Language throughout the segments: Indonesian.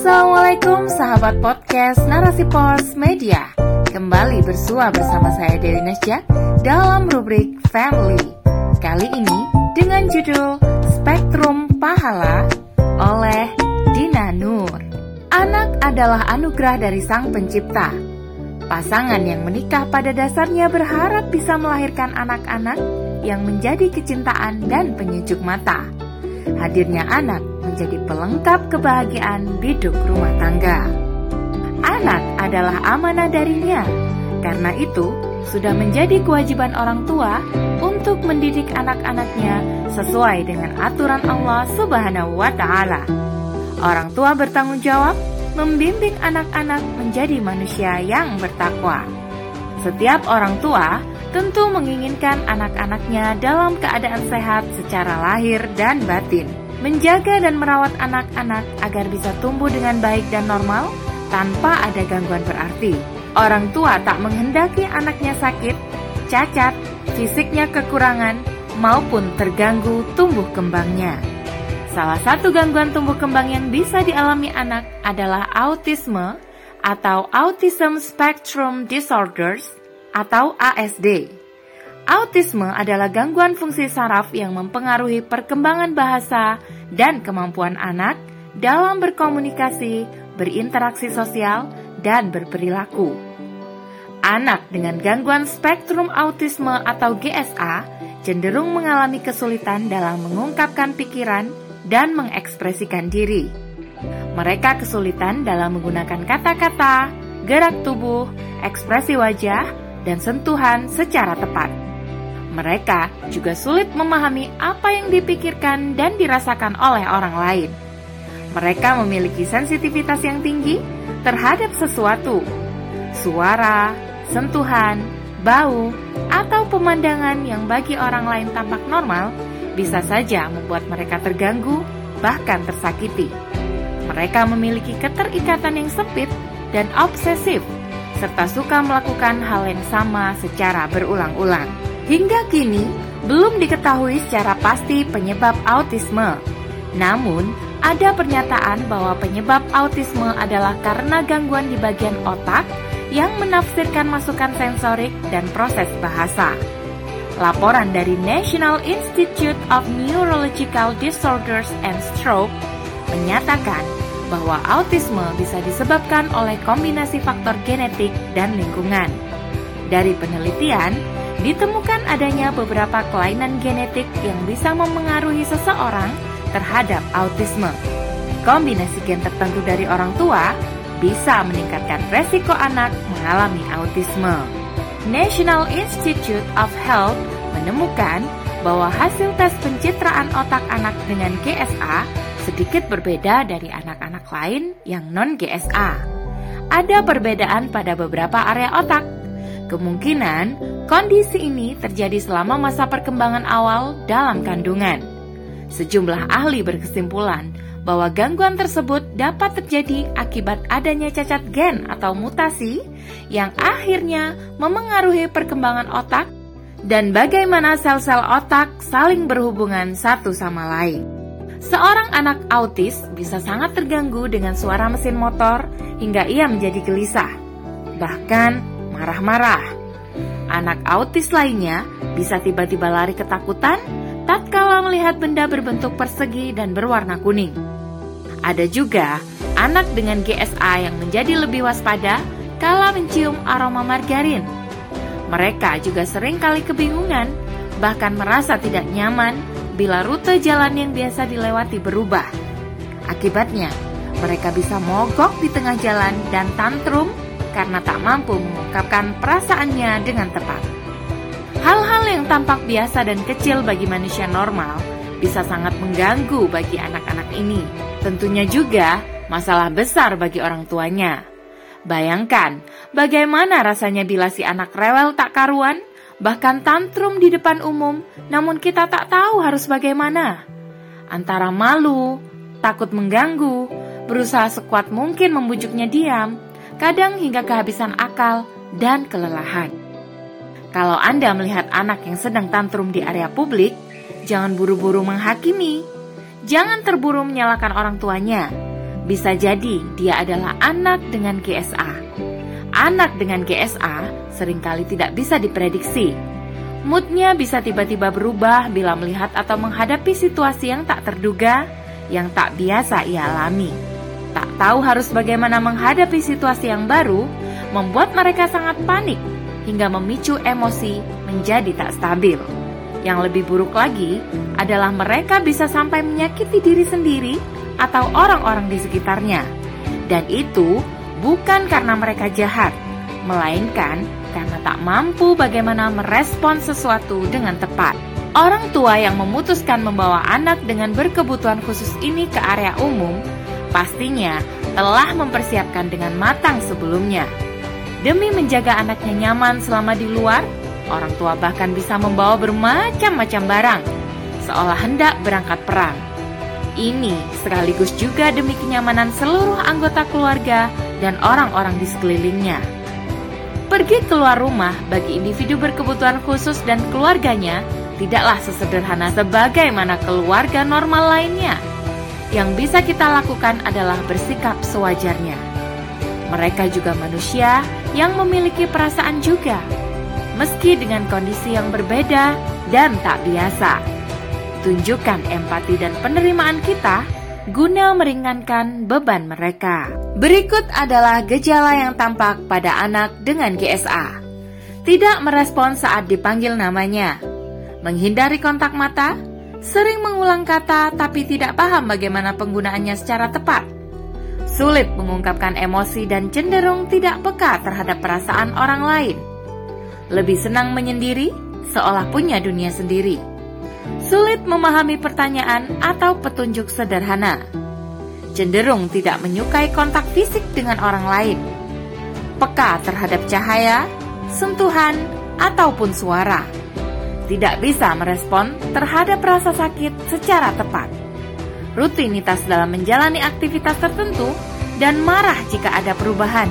Assalamualaikum sahabat podcast Narasi Pos Media. Kembali bersua bersama saya Dewi Nasya dalam rubrik Family. Kali ini dengan judul Spektrum Pahala oleh Dina Nur. Anak adalah anugerah dari Sang Pencipta. Pasangan yang menikah pada dasarnya berharap bisa melahirkan anak-anak yang menjadi kecintaan dan penyejuk mata. Hadirnya anak menjadi pelengkap kebahagiaan biduk rumah tangga. Anak adalah amanah darinya, karena itu sudah menjadi kewajiban orang tua untuk mendidik anak-anaknya sesuai dengan aturan Allah Subhanahu wa Ta'ala. Orang tua bertanggung jawab membimbing anak-anak menjadi manusia yang bertakwa. Setiap orang tua tentu menginginkan anak-anaknya dalam keadaan sehat secara lahir dan batin menjaga dan merawat anak-anak agar bisa tumbuh dengan baik dan normal tanpa ada gangguan berarti. Orang tua tak menghendaki anaknya sakit, cacat, fisiknya kekurangan, maupun terganggu tumbuh kembangnya. Salah satu gangguan tumbuh kembang yang bisa dialami anak adalah autisme atau Autism Spectrum Disorders atau ASD. Autisme adalah gangguan fungsi saraf yang mempengaruhi perkembangan bahasa dan kemampuan anak dalam berkomunikasi, berinteraksi sosial, dan berperilaku. Anak dengan gangguan spektrum autisme atau GSA cenderung mengalami kesulitan dalam mengungkapkan pikiran dan mengekspresikan diri. Mereka kesulitan dalam menggunakan kata-kata, gerak tubuh, ekspresi wajah, dan sentuhan secara tepat. Mereka juga sulit memahami apa yang dipikirkan dan dirasakan oleh orang lain. Mereka memiliki sensitivitas yang tinggi terhadap sesuatu, suara, sentuhan, bau, atau pemandangan yang bagi orang lain tampak normal bisa saja membuat mereka terganggu, bahkan tersakiti. Mereka memiliki keterikatan yang sempit dan obsesif, serta suka melakukan hal yang sama secara berulang-ulang. Hingga kini, belum diketahui secara pasti penyebab autisme. Namun, ada pernyataan bahwa penyebab autisme adalah karena gangguan di bagian otak yang menafsirkan masukan sensorik dan proses bahasa. Laporan dari National Institute of Neurological Disorders and Stroke menyatakan bahwa autisme bisa disebabkan oleh kombinasi faktor genetik dan lingkungan. Dari penelitian, ditemukan adanya beberapa kelainan genetik yang bisa memengaruhi seseorang terhadap autisme. Kombinasi gen tertentu dari orang tua bisa meningkatkan resiko anak mengalami autisme. National Institute of Health menemukan bahwa hasil tes pencitraan otak anak dengan GSA sedikit berbeda dari anak-anak lain yang non-GSA. Ada perbedaan pada beberapa area otak. Kemungkinan Kondisi ini terjadi selama masa perkembangan awal dalam kandungan. Sejumlah ahli berkesimpulan bahwa gangguan tersebut dapat terjadi akibat adanya cacat gen atau mutasi yang akhirnya memengaruhi perkembangan otak dan bagaimana sel-sel otak saling berhubungan satu sama lain. Seorang anak autis bisa sangat terganggu dengan suara mesin motor hingga ia menjadi gelisah, bahkan marah-marah. Anak autis lainnya bisa tiba-tiba lari ketakutan tatkala melihat benda berbentuk persegi dan berwarna kuning. Ada juga anak dengan GSA yang menjadi lebih waspada kala mencium aroma margarin. Mereka juga sering kali kebingungan, bahkan merasa tidak nyaman bila rute jalan yang biasa dilewati berubah. Akibatnya, mereka bisa mogok di tengah jalan dan tantrum karena tak mampu mengungkapkan perasaannya dengan tepat. Hal-hal yang tampak biasa dan kecil bagi manusia normal bisa sangat mengganggu bagi anak-anak ini. Tentunya juga masalah besar bagi orang tuanya. Bayangkan bagaimana rasanya bila si anak rewel tak karuan, bahkan tantrum di depan umum, namun kita tak tahu harus bagaimana. Antara malu, takut mengganggu, berusaha sekuat mungkin membujuknya diam, kadang hingga kehabisan akal dan kelelahan. Kalau Anda melihat anak yang sedang tantrum di area publik, jangan buru-buru menghakimi. Jangan terburu menyalahkan orang tuanya. Bisa jadi dia adalah anak dengan GSA. Anak dengan GSA sering kali tidak bisa diprediksi. Moodnya bisa tiba-tiba berubah bila melihat atau menghadapi situasi yang tak terduga, yang tak biasa ia alami. Tak tahu harus bagaimana menghadapi situasi yang baru, membuat mereka sangat panik hingga memicu emosi menjadi tak stabil. Yang lebih buruk lagi adalah mereka bisa sampai menyakiti diri sendiri atau orang-orang di sekitarnya. Dan itu bukan karena mereka jahat, melainkan karena tak mampu bagaimana merespon sesuatu dengan tepat. Orang tua yang memutuskan membawa anak dengan berkebutuhan khusus ini ke area umum pastinya telah mempersiapkan dengan matang sebelumnya. Demi menjaga anaknya nyaman selama di luar, orang tua bahkan bisa membawa bermacam-macam barang, seolah hendak berangkat perang. Ini sekaligus juga demi kenyamanan seluruh anggota keluarga dan orang-orang di sekelilingnya. Pergi keluar rumah bagi individu berkebutuhan khusus dan keluarganya tidaklah sesederhana sebagaimana keluarga normal lainnya. Yang bisa kita lakukan adalah bersikap sewajarnya. Mereka juga manusia yang memiliki perasaan juga, meski dengan kondisi yang berbeda dan tak biasa. Tunjukkan empati dan penerimaan kita guna meringankan beban mereka. Berikut adalah gejala yang tampak pada anak dengan GSA. Tidak merespon saat dipanggil namanya, menghindari kontak mata, sering mengulang kata tapi tidak paham bagaimana penggunaannya secara tepat, sulit mengungkapkan emosi dan cenderung tidak peka terhadap perasaan orang lain, lebih senang menyendiri seolah punya dunia sendiri. Sulit memahami pertanyaan atau petunjuk sederhana, cenderung tidak menyukai kontak fisik dengan orang lain, peka terhadap cahaya, sentuhan, ataupun suara, tidak bisa merespon terhadap rasa sakit secara tepat, rutinitas dalam menjalani aktivitas tertentu, dan marah jika ada perubahan,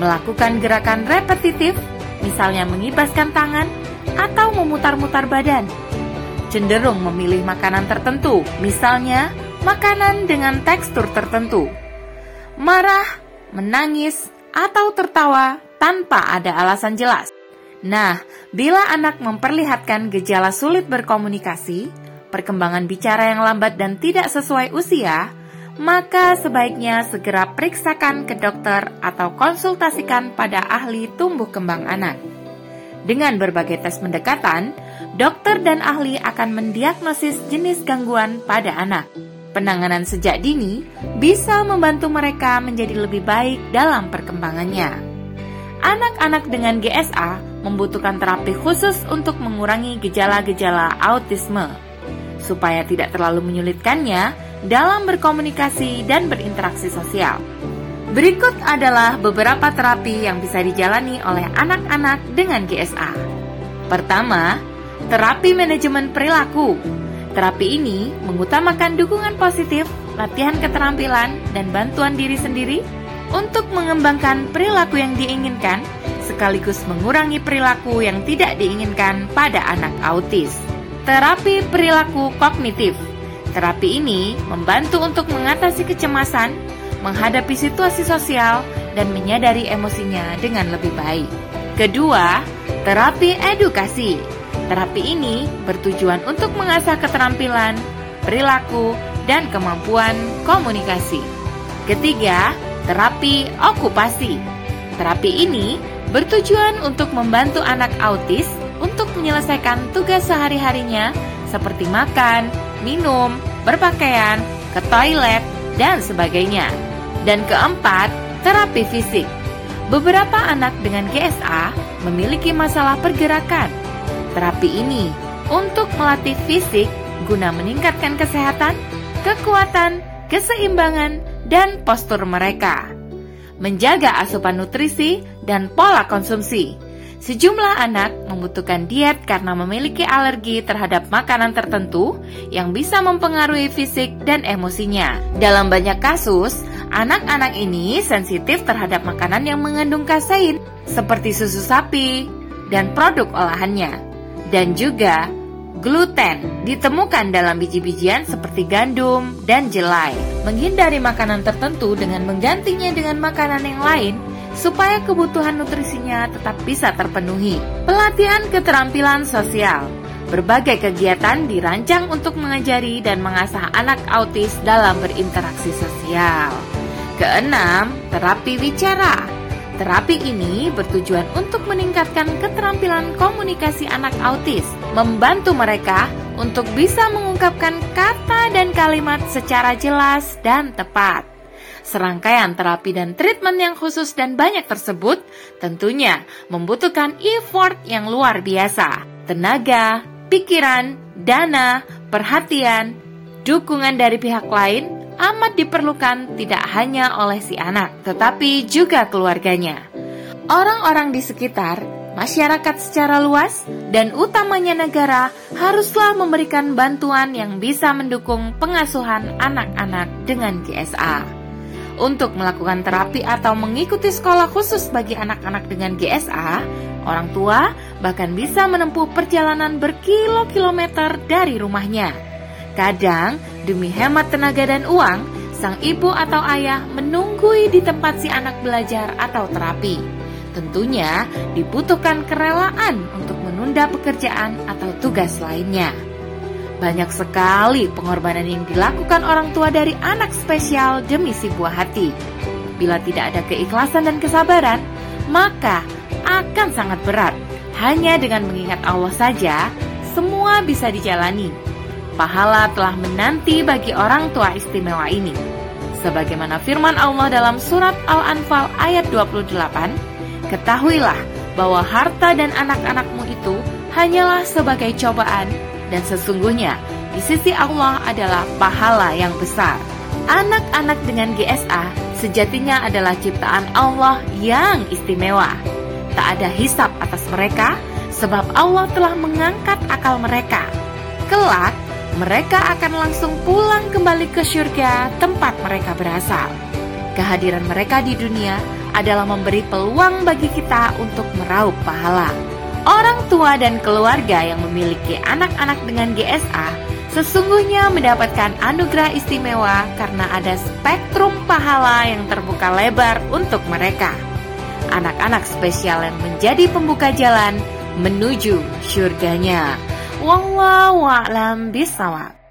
melakukan gerakan repetitif, misalnya mengibaskan tangan atau memutar-mutar badan cenderung memilih makanan tertentu, misalnya makanan dengan tekstur tertentu. Marah, menangis, atau tertawa tanpa ada alasan jelas. Nah, bila anak memperlihatkan gejala sulit berkomunikasi, perkembangan bicara yang lambat dan tidak sesuai usia, maka sebaiknya segera periksakan ke dokter atau konsultasikan pada ahli tumbuh kembang anak. Dengan berbagai tes pendekatan, dokter dan ahli akan mendiagnosis jenis gangguan pada anak. Penanganan sejak dini bisa membantu mereka menjadi lebih baik dalam perkembangannya. Anak-anak dengan GSA membutuhkan terapi khusus untuk mengurangi gejala-gejala autisme, supaya tidak terlalu menyulitkannya dalam berkomunikasi dan berinteraksi sosial. Berikut adalah beberapa terapi yang bisa dijalani oleh anak-anak dengan GSA. Pertama, Terapi manajemen perilaku. Terapi ini mengutamakan dukungan positif, latihan keterampilan, dan bantuan diri sendiri untuk mengembangkan perilaku yang diinginkan, sekaligus mengurangi perilaku yang tidak diinginkan pada anak autis. Terapi perilaku kognitif. Terapi ini membantu untuk mengatasi kecemasan, menghadapi situasi sosial, dan menyadari emosinya dengan lebih baik. Kedua, terapi edukasi Terapi ini bertujuan untuk mengasah keterampilan, perilaku, dan kemampuan komunikasi. Ketiga, terapi okupasi. Terapi ini bertujuan untuk membantu anak autis untuk menyelesaikan tugas sehari-harinya seperti makan, minum, berpakaian, ke toilet, dan sebagainya. Dan keempat, terapi fisik. Beberapa anak dengan GSA memiliki masalah pergerakan terapi ini untuk melatih fisik guna meningkatkan kesehatan, kekuatan, keseimbangan, dan postur mereka. Menjaga asupan nutrisi dan pola konsumsi. Sejumlah anak membutuhkan diet karena memiliki alergi terhadap makanan tertentu yang bisa mempengaruhi fisik dan emosinya. Dalam banyak kasus, anak-anak ini sensitif terhadap makanan yang mengandung kasein, seperti susu sapi dan produk olahannya dan juga Gluten ditemukan dalam biji-bijian seperti gandum dan jelai. Menghindari makanan tertentu dengan menggantinya dengan makanan yang lain supaya kebutuhan nutrisinya tetap bisa terpenuhi. Pelatihan keterampilan sosial Berbagai kegiatan dirancang untuk mengajari dan mengasah anak autis dalam berinteraksi sosial. Keenam, terapi bicara. Terapi ini bertujuan untuk meningkatkan keterampilan komunikasi anak autis, membantu mereka untuk bisa mengungkapkan kata dan kalimat secara jelas dan tepat. Serangkaian terapi dan treatment yang khusus dan banyak tersebut tentunya membutuhkan effort yang luar biasa, tenaga, pikiran, dana, perhatian, dukungan dari pihak lain amat diperlukan tidak hanya oleh si anak, tetapi juga keluarganya. Orang-orang di sekitar, masyarakat secara luas, dan utamanya negara haruslah memberikan bantuan yang bisa mendukung pengasuhan anak-anak dengan GSA. Untuk melakukan terapi atau mengikuti sekolah khusus bagi anak-anak dengan GSA, orang tua bahkan bisa menempuh perjalanan berkilo-kilometer dari rumahnya Kadang, demi hemat tenaga dan uang, sang ibu atau ayah menunggui di tempat si anak belajar atau terapi. Tentunya dibutuhkan kerelaan untuk menunda pekerjaan atau tugas lainnya. Banyak sekali pengorbanan yang dilakukan orang tua dari anak spesial demi si buah hati. Bila tidak ada keikhlasan dan kesabaran, maka akan sangat berat. Hanya dengan mengingat Allah saja, semua bisa dijalani pahala telah menanti bagi orang tua istimewa ini. Sebagaimana firman Allah dalam surat Al-Anfal ayat 28, Ketahuilah bahwa harta dan anak-anakmu itu hanyalah sebagai cobaan dan sesungguhnya di sisi Allah adalah pahala yang besar. Anak-anak dengan GSA sejatinya adalah ciptaan Allah yang istimewa. Tak ada hisap atas mereka sebab Allah telah mengangkat akal mereka. Kelak mereka akan langsung pulang kembali ke surga tempat mereka berasal. Kehadiran mereka di dunia adalah memberi peluang bagi kita untuk meraup pahala. Orang tua dan keluarga yang memiliki anak-anak dengan GSA sesungguhnya mendapatkan anugerah istimewa karena ada spektrum pahala yang terbuka lebar untuk mereka. Anak-anak spesial yang menjadi pembuka jalan menuju surganya. Wallahu a'lam bisawab.